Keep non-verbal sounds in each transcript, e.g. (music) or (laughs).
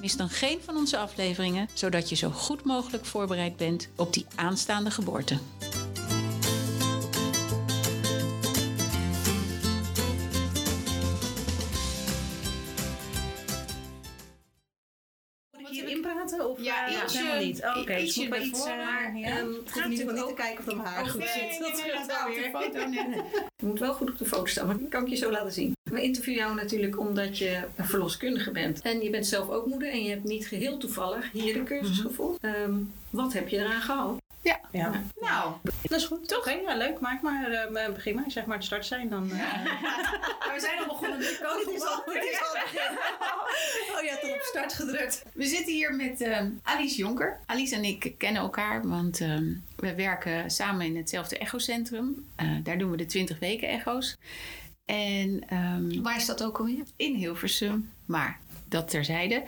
Mis dan geen van onze afleveringen, zodat je zo goed mogelijk voorbereid bent op die aanstaande geboorte. Moet ik hier inpraten? Of Ja, eh, ietsje- helemaal niet? Oh, Oké, i- dus ietsje moet maar naar iets... voren, eh, maar, ja, ehm, het het gaat gaat niet te kijken of het haar goed zit. (laughs) Dat dat wel weer. foto net. (laughs) Je moet wel goed op de foto staan, maar dat kan ik je zo laten zien. We interviewen jou natuurlijk omdat je een verloskundige bent. En je bent zelf ook moeder en je hebt niet geheel toevallig hier de cursus gevolgd. Ehm, wat heb je eraan gehad? Ja, Nou, dat is goed. Toch? Ja, leuk. Maak maar, eh, begin maar. Zeg maar de start zijn. Dan, eh. (laughs) maar we zijn al begonnen. Dus Oh, het is al, het is al begin. (laughs) Oh, je hebt al op start gedrukt. We zitten hier met ehm, Alice Jonker. Alice en ik kennen elkaar, want ehm, we werken samen in hetzelfde echocentrum. Eh daar doen we de 20 weken echo's. En ehm, Waar is dat ook alweer? in Hilversum, maar dat terzijde.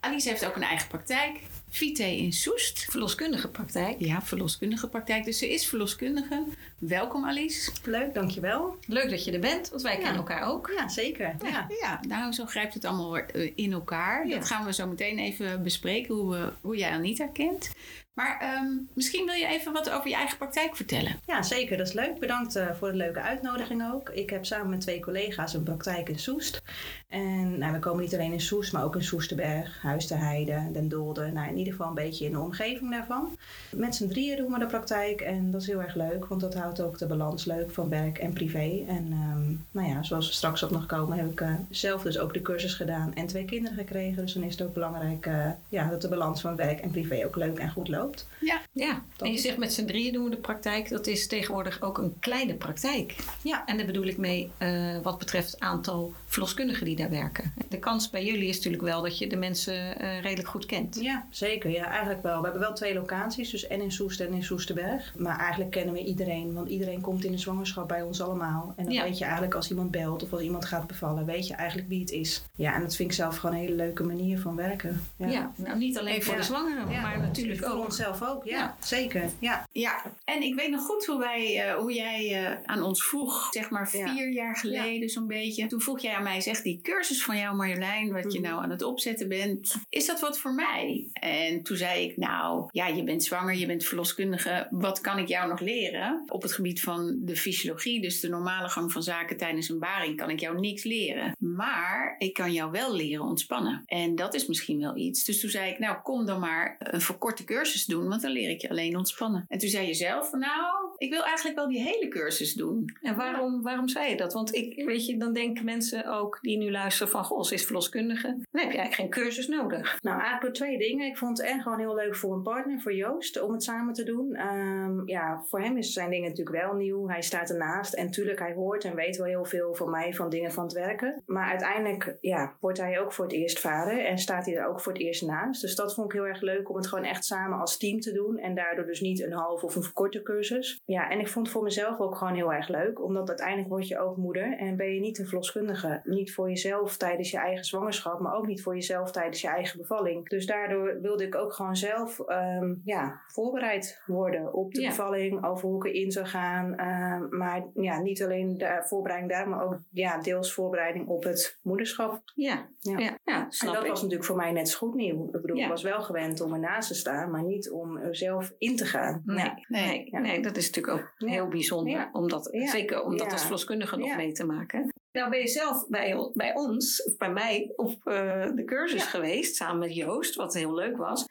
Alice heeft ook een eigen praktijk. Vite in Soest. Verloskundige praktijk. Ja, verloskundige praktijk. Dus ze is verloskundige. Welkom Alice. Leuk, dankjewel. Leuk dat je er bent, want wij Ja. kennen elkaar ook. Ja, zeker. Ja. Ja, nou zo grijpt het allemaal weer, eh, in elkaar. Ja. Dat gaan we zo meteen even bespreken, hoe, we, hoe jij Anita kent. Maar ehm, misschien wil je even wat over je eigen praktijk vertellen. ja, zeker. Dat is leuk. Bedankt eh, voor de leuke uitnodiging ook. Ik heb samen met twee collega's een praktijk in Soest. En nou, we komen niet alleen in Soest, maar ook in Soesterberg, Huis Heide, Den Dolder. Nou, in ieder geval een beetje in de omgeving daarvan. Met z'n drieën doen we de praktijk en dat is heel erg leuk, want dat houdt ook de balans leuk van werk en privé. En ehm, nou ja, zoals we straks op nog komen, heb ik eh, zelf dus ook de cursus gedaan en twee kinderen gekregen. Dus dan is het ook belangrijk eh, ja, dat de balans van werk en privé ook leuk en goed loopt. Ja, Ja, en je zegt met z'n drieën doen we de praktijk. Dat is tegenwoordig ook een kleine praktijk. Ja. En daar bedoel ik mee eh, wat betreft het aantal verloskundigen die daar werken. De kans bij jullie is natuurlijk wel dat je de mensen eh, redelijk goed kent. Ja, zeker. Ja, eigenlijk wel. We hebben wel twee locaties, dus en in Soest en in Soesterberg. Maar eigenlijk kennen we iedereen, want iedereen komt in de zwangerschap bij ons allemaal. En dan Ja. weet je eigenlijk als iemand belt of als iemand gaat bevallen, weet je eigenlijk wie het is. Ja, en dat vind ik zelf gewoon een hele leuke manier van werken. Ja, nou niet alleen voor Ja. de zwangeren, Ja, maar natuurlijk voor ook. Onszelf ook. Ja, Ja. zeker. Ja. ja. En ik weet nog goed hoe, wij, eh, hoe jij eh, aan ons vroeg, zeg maar Ja. vier jaar geleden zo'n beetje. Toen vroeg jij aan mij, zeg die cursus van jou Marjolein, wat je Mhm. nou aan het opzetten bent, is dat wat voor mij? En toen zei ik, nou ja, je bent zwanger, je bent verloskundige, wat kan ik jou nog leren? Op het gebied van de fysiologie, dus de normale gang van zaken tijdens een baring, kan ik jou niks leren. Maar ik kan jou wel leren ontspannen. En dat is misschien wel iets. Dus toen zei ik, nou kom dan maar een verkorte cursus doen, want dan leer ik je alleen ontspannen. En toen zei je zelf, nou, ik wil eigenlijk wel die hele cursus doen. En waarom, waarom zei je dat? Want ik, weet je, dan denken mensen ook die nu luisteren van... Goh, ze is verloskundige. Dan heb je eigenlijk geen cursus nodig. Nou, eigenlijk door twee dingen. Ik vond het en gewoon heel leuk voor een partner, voor Joost, om het samen te doen. Ehm, ja, voor hem is zijn dingen natuurlijk wel nieuw. Hij staat ernaast en tuurlijk, hij hoort en weet wel heel veel van mij, van dingen van het werken. Maar uiteindelijk, ja, wordt hij ook voor het eerst vader en staat hij er ook voor het eerst naast. Dus dat vond ik heel erg leuk om het gewoon echt samen als team te doen. En daardoor dus niet een half of een verkorte cursus. Ja, en ik vond het voor mezelf ook gewoon heel erg leuk. Omdat uiteindelijk word je ook moeder en ben je niet een verloskundige. Niet voor jezelf tijdens je eigen zwangerschap, maar ook niet voor jezelf tijdens je eigen bevalling. Dus daardoor wilde ik ook gewoon zelf ehm, ja, voorbereid worden op de Ja. bevalling, over hoe ik erin zou gaan. Ehm, maar ja, niet alleen de voorbereiding daar, maar ook ja, deels voorbereiding op het moederschap. Ja, Ja. ja. ja, En snap dat ik. was natuurlijk voor mij net zo goed nieuw. Ik bedoel, ik was wel gewend om ernaast te staan, maar niet om er zelf in te gaan. Nee, nee, Nee, dat is natuurlijk ook heel bijzonder. Omdat. Zeker om dat als verloskundige nog mee te maken. Nou ben je zelf bij, bij ons, of bij mij, op eh, de cursus geweest. Samen met Joost, wat heel leuk was.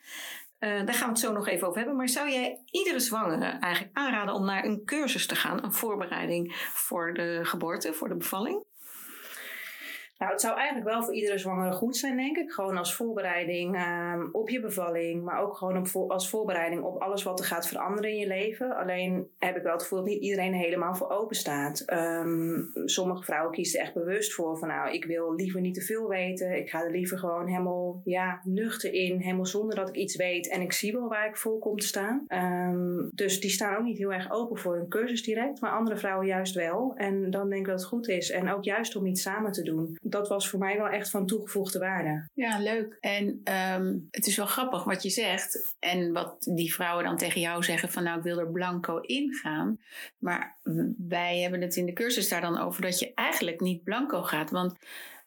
Eh, daar gaan we het zo nog even over hebben. Maar zou jij iedere zwangere eigenlijk aanraden om naar een cursus te gaan? Een voorbereiding voor de geboorte, voor de bevalling? Nou, het zou eigenlijk wel voor iedere zwangere goed zijn, denk ik. Gewoon als voorbereiding ehm, op je bevalling, maar ook gewoon als voorbereiding op alles wat er gaat veranderen in je leven. Alleen heb ik wel het gevoel dat niet iedereen er helemaal voor open staat. Ehm, sommige vrouwen kiezen er echt bewust voor van, nou, ik wil liever niet te veel weten. Ik ga er liever gewoon helemaal ja, nuchter in, helemaal zonder dat ik iets weet en ik zie wel waar ik voor kom te staan. Ehm, dus die staan ook niet heel erg open voor een cursus direct, maar andere vrouwen juist wel. En dan denk ik dat het goed is. En ook juist om iets samen te doen. Dat was voor mij wel echt van toegevoegde waarde. Ja, leuk. En ehm, het is wel grappig wat je zegt. En wat die vrouwen dan tegen jou zeggen van nou ik wil er blanco ingaan. Maar wij hebben het in de cursus daar dan over dat je eigenlijk niet blanco gaat. Want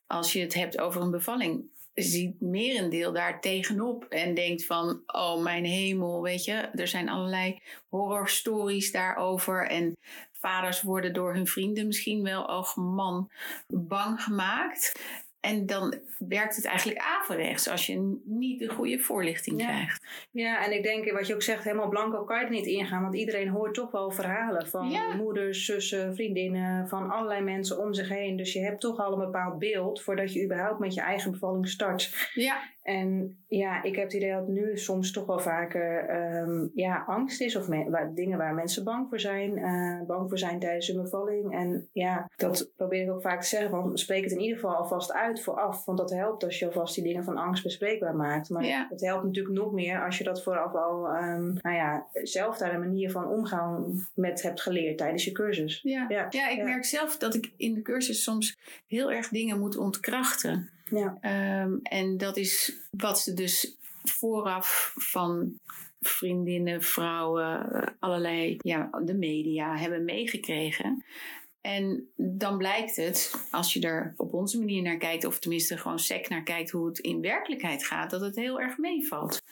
als je het hebt over een bevalling, ziet merendeel daar tegenop en denkt van, oh mijn hemel, weet je, er zijn allerlei horrorstories daarover en vaders worden door hun vrienden misschien wel, oh man, bang gemaakt. En dan werkt het eigenlijk averechts als je niet de goede voorlichting Ja. krijgt. Ja, en ik denk wat je ook zegt, helemaal blanco kan je er niet ingaan. Want iedereen hoort toch wel verhalen van Ja. moeders, zussen, vriendinnen, van allerlei mensen om zich heen. Dus je hebt toch al een bepaald beeld voordat je überhaupt met je eigen bevalling start. Ja, En ja, ik heb het idee dat nu soms toch wel vaker ehm, ja, angst is. Of me- waar, dingen waar mensen bang voor zijn. eh, bang voor zijn tijdens hun bevalling. En ja, dat probeer ik ook vaak te zeggen. Want spreek het in ieder geval alvast uit vooraf. Want dat helpt als je alvast die dingen van angst bespreekbaar maakt. Maar Ja. het helpt natuurlijk nog meer als je dat vooraf al ehm, nou ja, zelf daar een manier van omgaan met hebt geleerd tijdens je cursus. ja. Ja, ja, ik ja. merk zelf dat ik in de cursus soms heel erg dingen moet ontkrachten. Ja, Ehm, en dat is wat ze dus vooraf van vriendinnen, vrouwen, eh, allerlei, ja, de media hebben meegekregen. En dan blijkt het, als je er op onze manier naar kijkt, of tenminste gewoon sec naar kijkt hoe het in werkelijkheid gaat, dat het heel erg meevalt.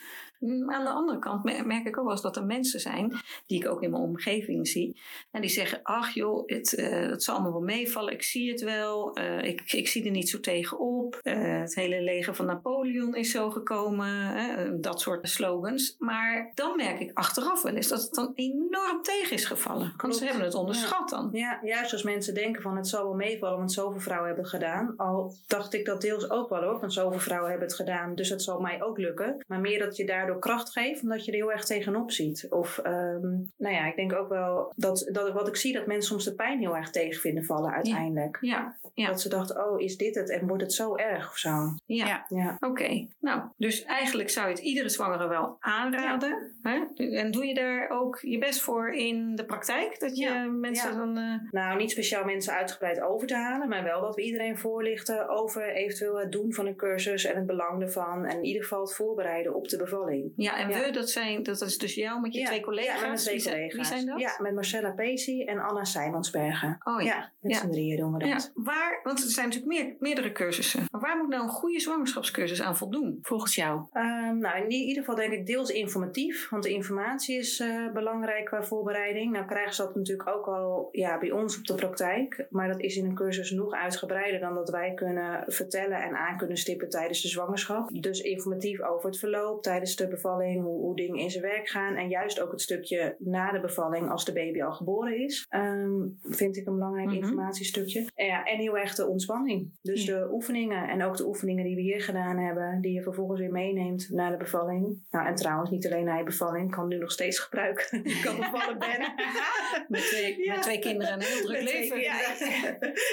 Aan de andere kant me- merk ik ook wel eens dat er mensen zijn, die ik ook in mijn omgeving zie, en die zeggen: Ach joh, het, eh, het zal allemaal wel meevallen, ik zie het wel, eh, ik, ik zie er niet zo tegenop. Eh, het hele leger van Napoleon is zo gekomen, hè, dat soort slogans. Maar dan merk ik achteraf wel eens dat het dan enorm tegen is gevallen. Want Klopt. ze hebben het onderschat dan. Ja, juist als mensen denken van het zal wel meevallen, want zoveel vrouwen hebben het gedaan. Al dacht ik dat deels ook wel hoor, want zoveel vrouwen hebben het gedaan, dus het zal mij ook lukken. Maar meer dat je daardoor kracht geeft, omdat je er heel erg tegenop ziet. Of, ehm, nou ja, ik denk ook wel dat, dat wat ik zie, dat mensen soms de pijn heel erg tegen vinden vallen uiteindelijk. Ja, ja. Dat ze dachten, oh, is dit het? En wordt het zo erg of zo? ja. Ja. Ja. Oké, nou, dus eigenlijk zou je het iedere zwangere wel aanraden. Hè? En doe je daar ook je best voor in de praktijk? Dat je Ja, mensen ja. dan... eh, Nou, niet speciaal mensen uitgebreid over te halen, maar wel dat we iedereen voorlichten over eventueel het doen van een cursus en het belang ervan. En in ieder geval het voorbereiden op de bevalling. Ja, en Ja. we, dat, zijn, dat is dus jou met je twee collega's. Ja, met twee wie, zijn, collega's. wie zijn dat? Ja, met Marcella Pesi en Anna Simonsbergen. Oh ja. Met z'n drieën doen we dat. Waar, want er zijn natuurlijk meer, meerdere cursussen. Maar waar moet nou een goede zwangerschapscursus aan voldoen? Volgens jou. Ehm, nou, in ieder geval denk ik deels informatief, want de informatie is eh, belangrijk qua voorbereiding. Nou krijgen ze dat natuurlijk ook al ja, bij ons op de praktijk, maar dat is in een cursus nog uitgebreider dan dat wij kunnen vertellen en aan kunnen stippen tijdens de zwangerschap. Dus informatief over het verloop tijdens de bevalling, hoe, hoe dingen in zijn werk gaan en juist ook het stukje na de bevalling als de baby al geboren is, ehm, vind ik een belangrijk Mhm. informatiestukje. En, ja, en heel erg de ontspanning. Dus Ja. de oefeningen en ook de oefeningen die we hier gedaan hebben, die je vervolgens weer meeneemt naar de bevalling. Nou, en trouwens niet alleen naar je bevalling, kan nu nog steeds gebruiken. ik (laughs) (laughs) kan bevallen ben. (laughs) Met twee, Ja. met twee kinderen en een heel druk Met leven.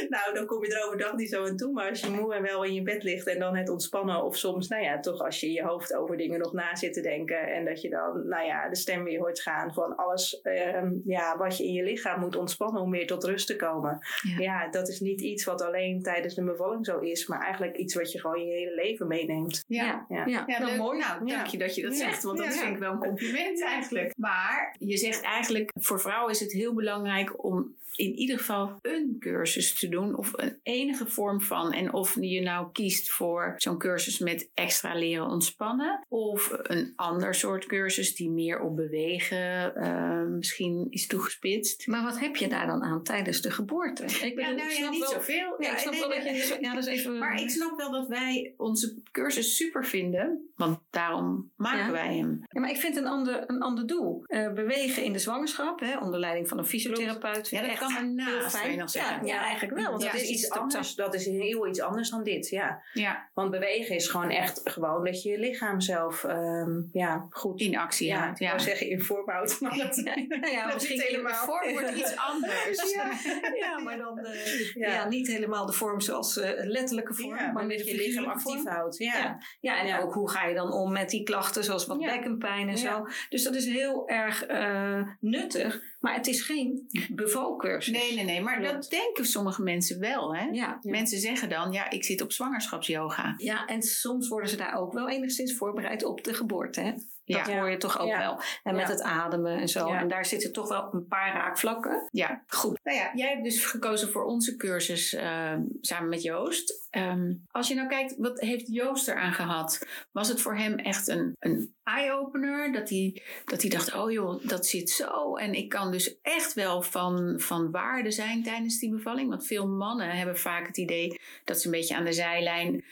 nou, dan kom je er overdag niet zo aan toe. Maar als je moe en wel in je bed ligt en dan het ontspannen. Of soms, nou ja, toch als je je hoofd over dingen nog na zit te denken. En dat je dan, nou ja, de stem weer hoort gaan van alles ehm, ja, wat je in je lichaam moet ontspannen om weer tot rust te komen. Ja. Ja. dat is niet iets wat alleen tijdens de bevalling zo is. Maar eigenlijk iets wat je gewoon je hele leven meeneemt. Ja, Ja. ja. Nou, mooi. Nou, Ja. dank je dat je dat Ja. zegt, want dat Ja. vind ik wel een compliment eigenlijk. Maar je zegt eigenlijk, voor vrouwen is het heel belangrijk om in ieder geval een cursus te doen of een enige vorm van. En of je nou kiest voor zo'n cursus met extra leren ontspannen of een ander soort cursus die meer op bewegen eh, misschien is toegespitst. Maar wat heb je daar dan aan tijdens de geboorte? Ik Ja, bedoel, nou ik ja, snap niet wel- zoveel. Ja, ik snap nee, wel dat je... Ja, dat is even... Maar ik snap wel dat wij onze cursus super vinden, want daarom maken Ja. wij hem. Ja, maar ik vind een ander, een ander doel. Eh, bewegen in de zwangerschap, hè, onder leiding van een fysiotherapeut. Ja, dat echt kan ernaast, fijn. kan je nog zeggen. Ja, eigenlijk wel. Want Ja, dat is het is iets anders. Dat is heel iets anders dan dit. Ja. Ja, Want bewegen is gewoon echt gewoon dat je je lichaam zelf ehm, ja, goed in actie ja, houdt. ik Ja. wou zeggen in houdt. (laughs) Maar dat, Nou ja, dat misschien niet helemaal. Vorm wordt iets (laughs) anders. ja. Ja, maar dan eh, (laughs) Ja. ja. niet helemaal de vorm zoals eh letterlijke vorm, Ja, maar maar met je lichaam actief vorm. houdt. Ja. Ja. Ja, en ook hoe ga je dan om met die klachten zoals wat Ja. bekkenpijn en Ja. zo. Dus dat is heel erg eh, nuttig, maar het is geen bevalcursus. Nee, nee, nee. Maar dat denken sommige mensen wel. Hè? Ja. Mensen zeggen dan, ja, ik zit op zwangerschapsyoga. ja, en soms worden ze daar ook wel enigszins voorbereid op de geboorte. Hè? Dat Ja. hoor je toch ook Ja. wel. En met Ja. het ademen en zo. Ja. En daar zitten toch wel een paar raakvlakken. Ja, Goed. Nou ja, jij hebt dus gekozen voor onze cursus ehm, samen met Joost. Ehm, als je nou kijkt, wat heeft Joost eraan gehad? Was het voor hem echt een, een eye-opener? Dat hij, dat hij dacht, oh joh, dat zit zo. En ik kan dus echt wel van, van waarde zijn tijdens die bevalling. Want veel mannen hebben vaak het idee dat ze een beetje aan de zijlijn...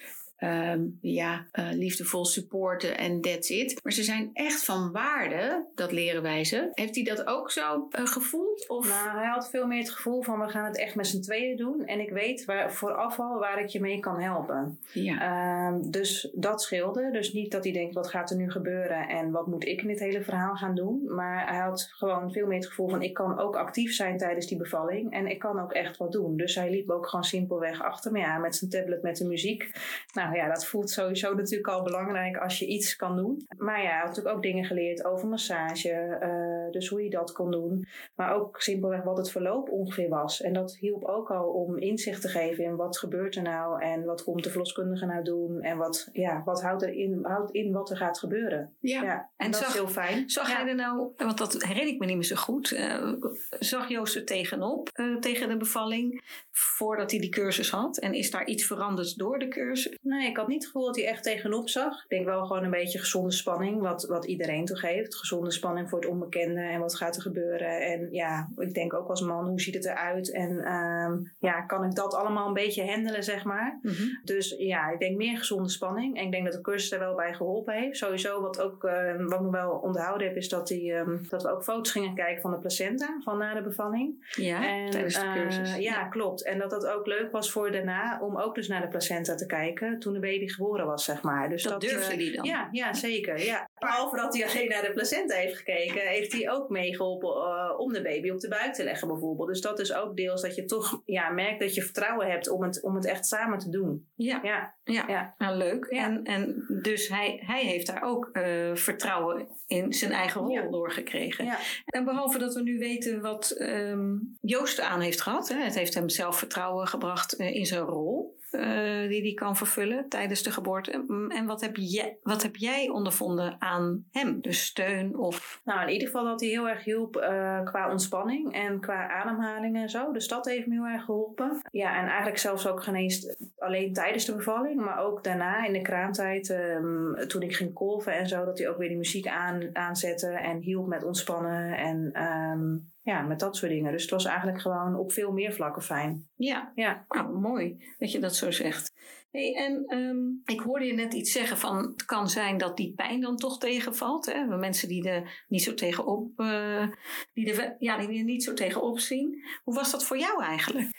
ehm, ja, eh, liefdevol supporten en that's it. Maar ze zijn echt van waarde, dat leren wij ze. Heeft hij dat ook zo eh, gevoeld? Of? Nou, hij had veel meer het gevoel van we gaan het echt met z'n tweeën doen. En ik weet waar, vooraf al waar ik je mee kan helpen. ja. Ehm, dus dat scheelde. Dus niet dat hij denkt wat gaat er nu gebeuren en wat moet ik in dit hele verhaal gaan doen. Maar hij had gewoon veel meer het gevoel van ik kan ook actief zijn tijdens die bevalling. En ik kan ook echt wat doen. Dus hij liep ook gewoon simpelweg achter me aan met zijn tablet met de muziek. Nou ja, dat voelt sowieso natuurlijk al belangrijk als je iets kan doen. Maar ja, had natuurlijk ook dingen geleerd over massage. eh, dus hoe je dat kon doen. Maar ook simpelweg wat het verloop ongeveer was. En dat hielp ook al om inzicht te geven in wat gebeurt er nou. En wat komt de verloskundige nou doen. En wat, ja, wat houdt, er in, houdt in wat er gaat gebeuren. ja. Ja, en, En dat zag- is heel fijn. Zag Ja. hij er nou, want dat herinner ik me niet meer zo goed, eh, zag Joost er tegenop eh, tegen de bevalling voordat hij die cursus had? En is daar iets veranderd door de cursus? Nee, ik had niet het gevoel dat hij echt tegenop zag. Ik denk wel gewoon een beetje gezonde spanning, wat, wat iedereen toch heeft. Gezonde spanning voor het onbekende en wat gaat er gebeuren. En ja, ik denk ook als man, hoe ziet het eruit? En ehm, ja, kan ik dat allemaal een beetje handelen, zeg maar. Dus ja, ik denk meer gezonde spanning. En ik denk dat de cursus er wel bij geholpen heeft. Sowieso, wat, ook, eh, wat ik me wel onthouden heb, is dat, die, ehm, dat we ook foto's gingen kijken van de placenta, van na de bevalling. Ja, En, tijdens de eh, cursus. ja, klopt. En dat dat ook leuk was voor daarna om ook dus naar de placenta te kijken toen de baby geboren was, zeg maar. Dus dat, durfde eh, hij dan? Ja, ja, zeker. Ja. Behalve dat hij alleen naar de placenta heeft gekeken, heeft hij ook meegeholpen eh, om de baby op de buik te leggen, bijvoorbeeld. Dus dat is ook deels dat je toch ja, merkt dat je vertrouwen hebt om het, om het echt samen te doen. Ja, Ja, ja. ja. Nou, leuk. Ja. En, en dus hij, hij heeft daar ook eh, vertrouwen in zijn eigen rol Ja. doorgekregen. Ja. En behalve dat we nu weten wat ehm, Joost aan heeft gehad, hè, het heeft hem zelfvertrouwen gebracht in zijn rol. Eh, die hij kan vervullen tijdens de geboorte. Mm, En wat heb, jij, wat heb jij ondervonden aan hem? Dus steun of. Nou, in ieder geval dat hij heel erg hielp eh, qua ontspanning en qua ademhaling en zo. Dus dat heeft me heel erg geholpen. Ja, en eigenlijk zelfs ook geen eens alleen tijdens de bevalling, maar ook daarna in de kraamtijd, ehm, toen ik ging kolven en zo, dat hij ook weer die muziek aan, aanzette en hielp met ontspannen en ehm, ja, met dat soort dingen. Dus het was eigenlijk gewoon op veel meer vlakken fijn. Ja, Ja. nou, mooi dat je dat zo zegt. Hey, en ehm, ik hoorde je net iets zeggen van het kan zijn dat die pijn dan toch tegenvalt. Hè? Mensen die er niet zo tegenop, eh, die er, ja, die er niet zo tegenop zien. Hoe was dat voor jou eigenlijk?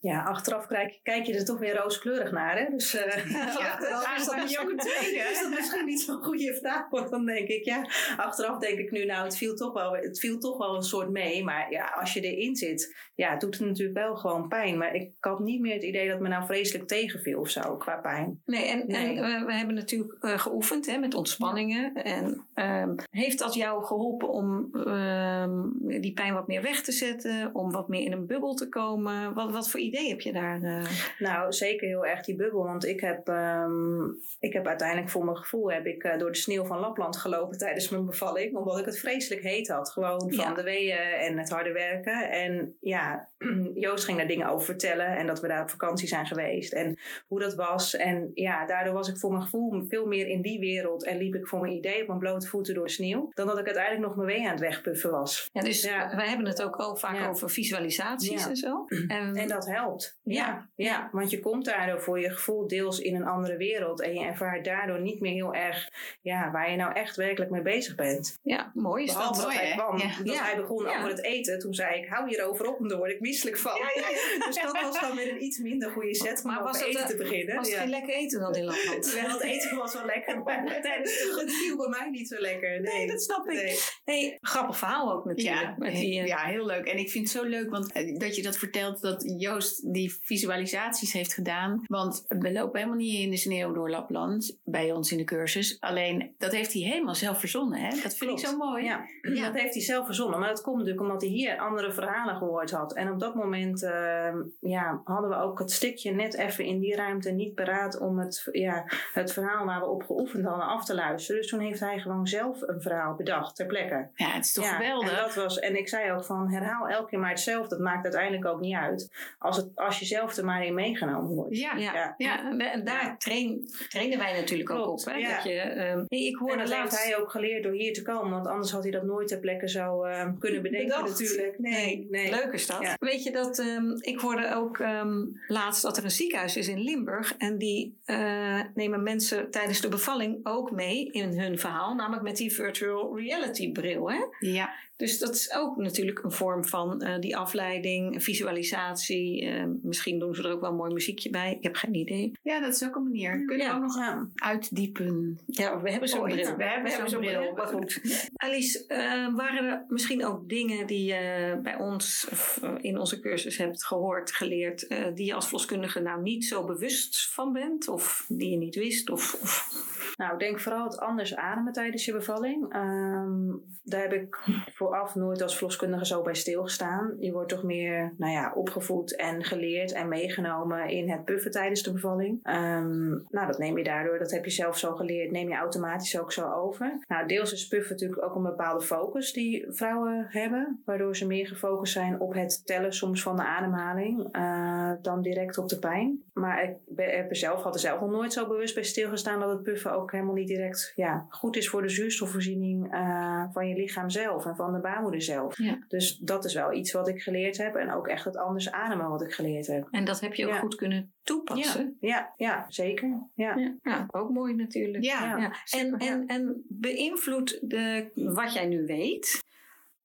Ja, achteraf kijk, kijk je er toch weer rooskleurig naar. Hè? Dus eh, (laughs) (laughs) achteraf is dat, ook een tweede. is dat misschien niet zo'n goede vraag. Want dan denk ik, ja, achteraf denk ik nu, nou, het viel toch wel, het viel toch wel een soort mee. Maar ja, als je erin zit, ja, het doet het natuurlijk wel gewoon pijn. Maar ik had niet meer het idee dat me nou vreselijk tegenviel of zo, qua pijn. Nee, en, Nee. en we hebben natuurlijk eh, geoefend hè, met ontspanningen. En ehm, heeft dat jou geholpen om ehm, die pijn wat meer weg te zetten? Om wat meer in een bubbel te komen? Wat, wat voor idee heb je daar? eh? Nou, zeker heel erg die bubbel. Want ik heb, ehm, ik heb uiteindelijk voor mijn gevoel heb ik, eh, door de sneeuw van Lapland gelopen (laughs) tijdens mijn bevalling. Omdat ik het vreselijk heet had. Gewoon van Ja. de weeën en het harde werken. En ja, (clears throat) Joost ging daar dingen over vertellen. En dat we daar op vakantie zijn geweest. En hoe dat was. En ja, daardoor was ik voor mijn gevoel veel meer in die wereld. En liep ik voor mijn idee op mijn blote voeten door de sneeuw. Dan dat ik uiteindelijk nog mijn wee aan het wegpuffen was. Ja, dus Ja. wij hebben het ook al vaak Ja. over visualisaties Ja. en zo. (clears throat) En, En dat helpt. Ja, ja, want je komt daardoor voor je gevoel deels in een andere wereld. En je ervaart daardoor niet meer heel erg ja, waar je nou echt werkelijk mee bezig bent. Ja, mooi is Behalve dat. dat mooi, hij kwam, dat begon Ja. over het eten. Toen zei ik, hou hierover op, want daar word ik misselijk van. (laughs) Dus dat was dan weer een iets minder goede set om Maar over was het, eten eh, te beginnen. Was het Ja. geen lekker eten dan in Lapland? (laughs) Wel, het eten was wel lekker, maar (laughs) tijdens het viel bij mij niet zo lekker. Nee, Nee, dat snap ik. Nee. Hey, grappig verhaal ook natuurlijk. Ja, met die, eh, ja, heel leuk. En ik vind het zo leuk want, eh, dat je dat vertelt dat Joost die visualisaties heeft gedaan. Want we lopen helemaal niet in de sneeuw door Lapland bij ons in de cursus. Alleen dat heeft hij helemaal zelf verzonnen. Hè? Dat vind Klopt. ik zo mooi. Ja, Ja. dat heeft hij zelf verzonnen. Maar dat komt natuurlijk omdat hij hier andere verhalen gehoord had. En op dat moment eh, ja, hadden we ook het stukje net even in die ruimte niet paraat om het, ja, het verhaal waar we op geoefend hadden af te luisteren. Dus toen heeft hij gewoon zelf een verhaal bedacht ter plekke. Ja, het is toch ja, geweldig. En, dat was, en ik zei ook van herhaal elke keer maar hetzelfde. Dat maakt uiteindelijk ook niet uit. Als, het, als je zelf er maar in meegenomen wordt. Ja, Ja, Ja. ja. en da- en daar train, trainen wij natuurlijk ook op. Hè? ja. Dat je, ehm, ik En dat heeft hij ook geleerd door hier te komen. Want anders had hij dat nooit ter plekke zo eh, kunnen bedenken Bedacht. natuurlijk. Nee, nee. Leuk is dat. Ja. Weet je dat, ehm, ik hoorde ook ehm, laatst dat er een ziekenhuis is in Limburg. En die eh, nemen mensen tijdens de bevalling ook mee in hun verhaal. Namelijk met die virtual reality bril. Hè? ja. Dus dat is ook natuurlijk een vorm van eh, die afleiding, visualisatie. eh, misschien doen ze er ook wel een mooi muziekje bij. Ik heb geen idee. ja, dat is ook een manier. Kunnen Ja. we ook nog uitdiepen? Ja, we hebben zo'n bril. We hebben zo'n bril. Maar goed. Alice, eh, waren er misschien ook dingen die je bij ons of, eh, in onze cursus hebt gehoord, geleerd, eh, die je als verloskundige nou niet zo bewust van bent? Of die je niet wist? Of, of... Nou, denk vooral het anders ademen tijdens je bevalling. Ehm, daar heb ik vooraf nooit als verloskundige zo bij stilgestaan. Je wordt toch meer nou ja, opgevoed en geleerd en meegenomen in het puffen tijdens de bevalling. Ehm, nou, dat neem je daardoor, dat heb je zelf zo geleerd, neem je automatisch ook zo over. Nou, deels is puffen natuurlijk ook een bepaalde focus die vrouwen hebben, waardoor ze meer gefocust zijn op het tellen soms van de ademhaling eh, dan direct op de pijn. Maar ik ben, heb er zelf, had er zelf nog nooit zo bewust bij stilgestaan dat het puffen ook helemaal niet direct ja, goed is voor de zuurstofvoorziening eh, van je lichaam zelf en van de baarmoeder zelf. Ja. Dus dat is wel iets wat ik geleerd heb en ook echt het anders ademen wat ik geleerd heb. En dat heb je ook Ja. goed kunnen toepassen. Ja, ja zeker. Ja. Ja. Ja, ook mooi natuurlijk. Ja. Ja. Ja. En, ja. en, en beïnvloedt de, wat jij nu weet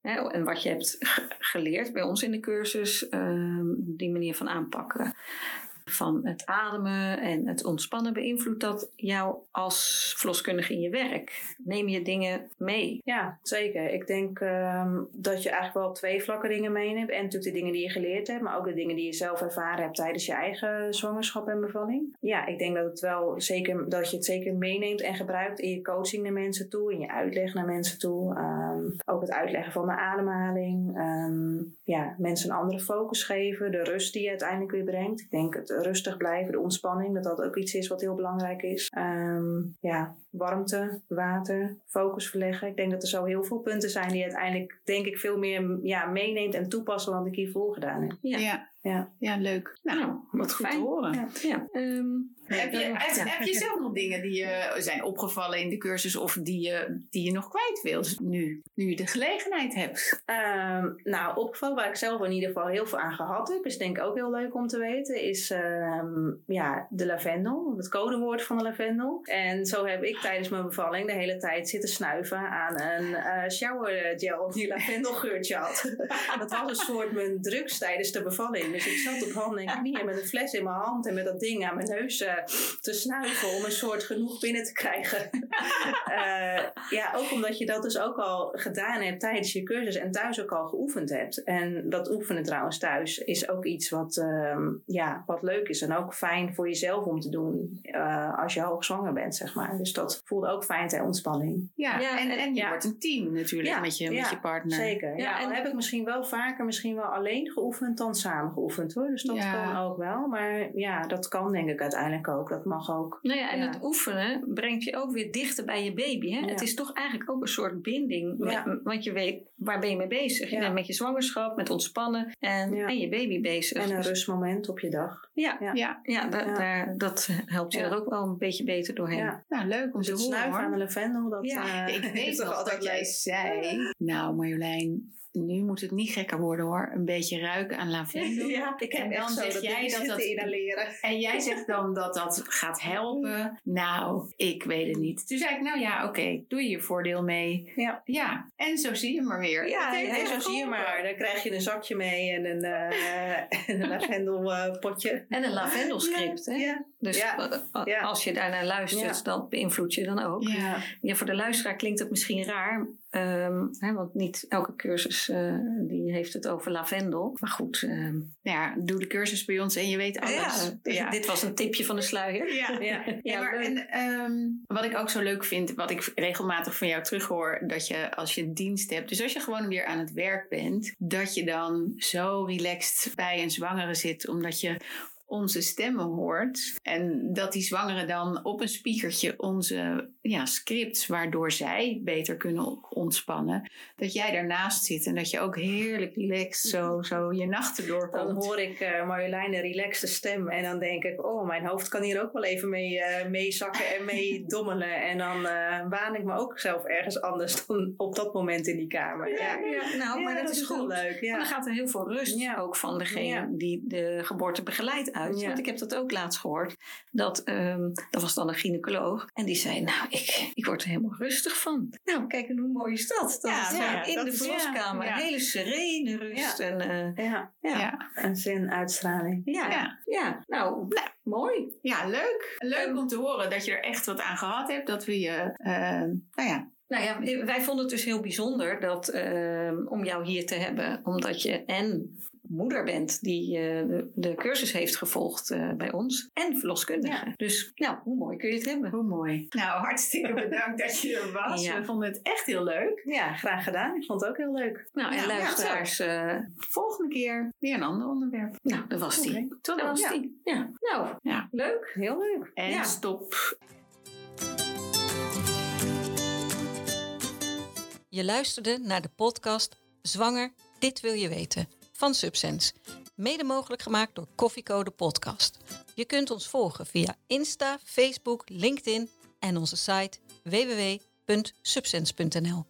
en wat je hebt ge- (laughs) geleerd bij ons in de cursus, ehm, die manier van aanpakken van het ademen en het ontspannen, beïnvloedt dat jou als verloskundige in je werk? Neem je dingen mee? Ja, zeker. Ik denk ehm, dat je eigenlijk wel twee vlakken dingen meeneemt. En natuurlijk de dingen die je geleerd hebt, maar ook de dingen die je zelf ervaren hebt tijdens je eigen zwangerschap en bevalling. Ja, ik denk dat, het wel zeker, dat je het zeker meeneemt en gebruikt in je coaching naar mensen toe, in je uitleg naar mensen toe. Ehm, ook het uitleggen van de ademhaling. Ehm, ja, mensen een andere focus geven, de rust die je uiteindelijk weer brengt. Ik denk het rustig blijven, de ontspanning, dat dat ook iets is wat heel belangrijk is. Ehm, ja, warmte, water, focus verleggen. Ik denk dat er zo heel veel punten zijn die je uiteindelijk, denk ik, veel meer ja, meeneemt en toepast dan wat ik hiervoor gedaan heb. Ja. Ja. Ja. Ja, leuk. Nou, Nou, wat goed fijn. te horen. Ja. Ja. Ehm, Heb je, heb, Ja. heb je zelf nog dingen die je zijn opgevallen in de cursus of die je, die je nog kwijt wilt nu, nu je de gelegenheid hebt? Ehm, nou, opgevallen waar ik zelf in ieder geval heel veel aan gehad heb, is denk ik ook heel leuk om te weten, is ehm, ja, de lavendel, het codewoord van de lavendel. En zo heb ik tijdens mijn bevalling de hele tijd zitten snuiven aan een eh showergel die lavendelgeurtje had. (laughs) dat was een soort mijn drugs tijdens de bevalling. Dus ik zat op handen en knieën met een fles in mijn hand en met dat ding aan mijn neus eh, te snuiven om een soort genoeg binnen te krijgen. (laughs) Eh, ja, ook omdat je dat dus ook al gedaan hebt tijdens je cursus en thuis ook al geoefend hebt. En dat oefenen trouwens thuis is ook iets wat, ehm, ja, wat leuk is en ook fijn voor jezelf om te doen eh, als je hoogzwanger bent, zeg maar. Dus dat voelt ook fijn ter ontspanning. Ja, Ja, en, en- en je ja. wordt een team natuurlijk Ja, met, je, ja, met je partner. Zeker. Ja, Ja, en- en heb ik misschien wel vaker, misschien wel alleen geoefend dan samen geoefend hoor. Dus dat Ja. kan ook wel. Maar ja, dat kan denk ik uiteindelijk ook. Dat mag ook. Nou ja, en Ja. het oefenen brengt je ook weer dichter bij je baby. Hè? Ja. Het is toch eigenlijk ook een soort binding. Met- Ja. want je weet, waar ben je mee bezig? Je Ja. bent met je zwangerschap, met ontspannen en, Ja. en je baby bezig. En een Dus- rustmoment op je dag. ja, Ja. Ja, ja, da- Ja. Daar, dat helpt je Ja. er ook wel een beetje beter doorheen. Ja. nou leuk om te horen snuiven aan de lavendel, dat Ja, eh, (laughs) Ik (laughs) weet toch nog altijd dat jij zei, nou Marjolein, nu moet het niet gekker worden hoor. Een beetje ruiken aan lavendel. (laughs) Ja, ik heb En echt dan zeg dat jij dat dat- te inhaleren. (laughs) En jij zegt dan dat dat gaat helpen. Nou, ik weet het niet. Toen zei ik, nou ja, oké, doe je je voordeel mee. Ja. Ja, en zo zie je maar weer. Ja, en zo zie je maar. Dan krijg je een zakje mee en een, eh (laughs) en een lavendelpotje. En een lavendelscript, hè? Ja. Dus Ja. eh, Ja. als je daarnaar luistert, Ja. dan beïnvloed je dan ook. Ja. Ja, voor de luisteraar klinkt het misschien raar, ehm, hè, want niet elke cursus eh, die heeft het over lavendel. Maar goed, ehm, ja, doe de cursus bij ons en je weet alles. ja, dus Ja. dit was een tipje van de sluier. Ja. (laughs) Ja. Maar en, ehm, wat ik ook zo leuk vind, wat ik regelmatig van jou terughoor, dat je als je dienst hebt, dus als je gewoon weer aan het werk bent, dat je dan zo relaxed bij een zwangere zit, omdat je onze stemmen hoort. En dat die zwangeren dan op een speakertje onze ja, scripts, waardoor zij beter kunnen ontspannen, dat jij daarnaast zit en dat je ook heerlijk relaxed zo, zo je nachten Dan doorkomt. hoor ik eh Marjolein een relaxte stem. En dan denk ik, oh, mijn hoofd kan hier ook wel even mee, eh meezakken en mee (laughs) dommelen. En dan eh waan ik me ook zelf ergens anders dan op dat moment in die kamer. Ja, Ja, nou, maar Ja, dat, is wel goed. leuk. Maar dan Ja. gaat er heel veel rust Ja. ook van degene Ja. die de geboorte begeleidt uit. Ja. Want ik heb dat ook laatst gehoord. Dat, ehm, dat was dan een gynaecoloog. En die zei, nou, ik, ik word er helemaal rustig van. Nou, kijk, en hoe mooi is dat? Dat Ja, ja, in dat de verloskamer. ja, ja. Een hele serene rust. En, eh, Ja, ja. Een zin uitstraling. Ja. Ja. nou, mooi. Ja, leuk. Leuk Ehm, om te horen dat je er echt wat aan gehad hebt. Dat we je, eh, nou ja, Nou ja, wij vonden het dus heel bijzonder dat, ehm, om jou hier te hebben. Omdat je en moeder bent die eh, de, de cursus heeft gevolgd eh, bij ons. En verloskundige. Dus nou, hoe mooi kun je het hebben? hoe mooi. Nou, hartstikke (laughs) bedankt dat je er was. Ja. We vonden het echt heel leuk. Ja, graag gedaan. Ik vond het ook heel leuk. Nou, en Nou, ja, luisteraars, eh, Volgende keer weer een ander onderwerp. nou, dat was die. Tot Dat dan. was Ja. die. Ja. Nou, Ja. leuk. Heel leuk. En Ja. stop. Je luisterde naar de podcast Zwanger, dit wil je weten van Subsense. Mede mogelijk gemaakt door Koffiecode Podcast. Je kunt ons volgen via Insta, Facebook, LinkedIn en onze site www.subsense.nl.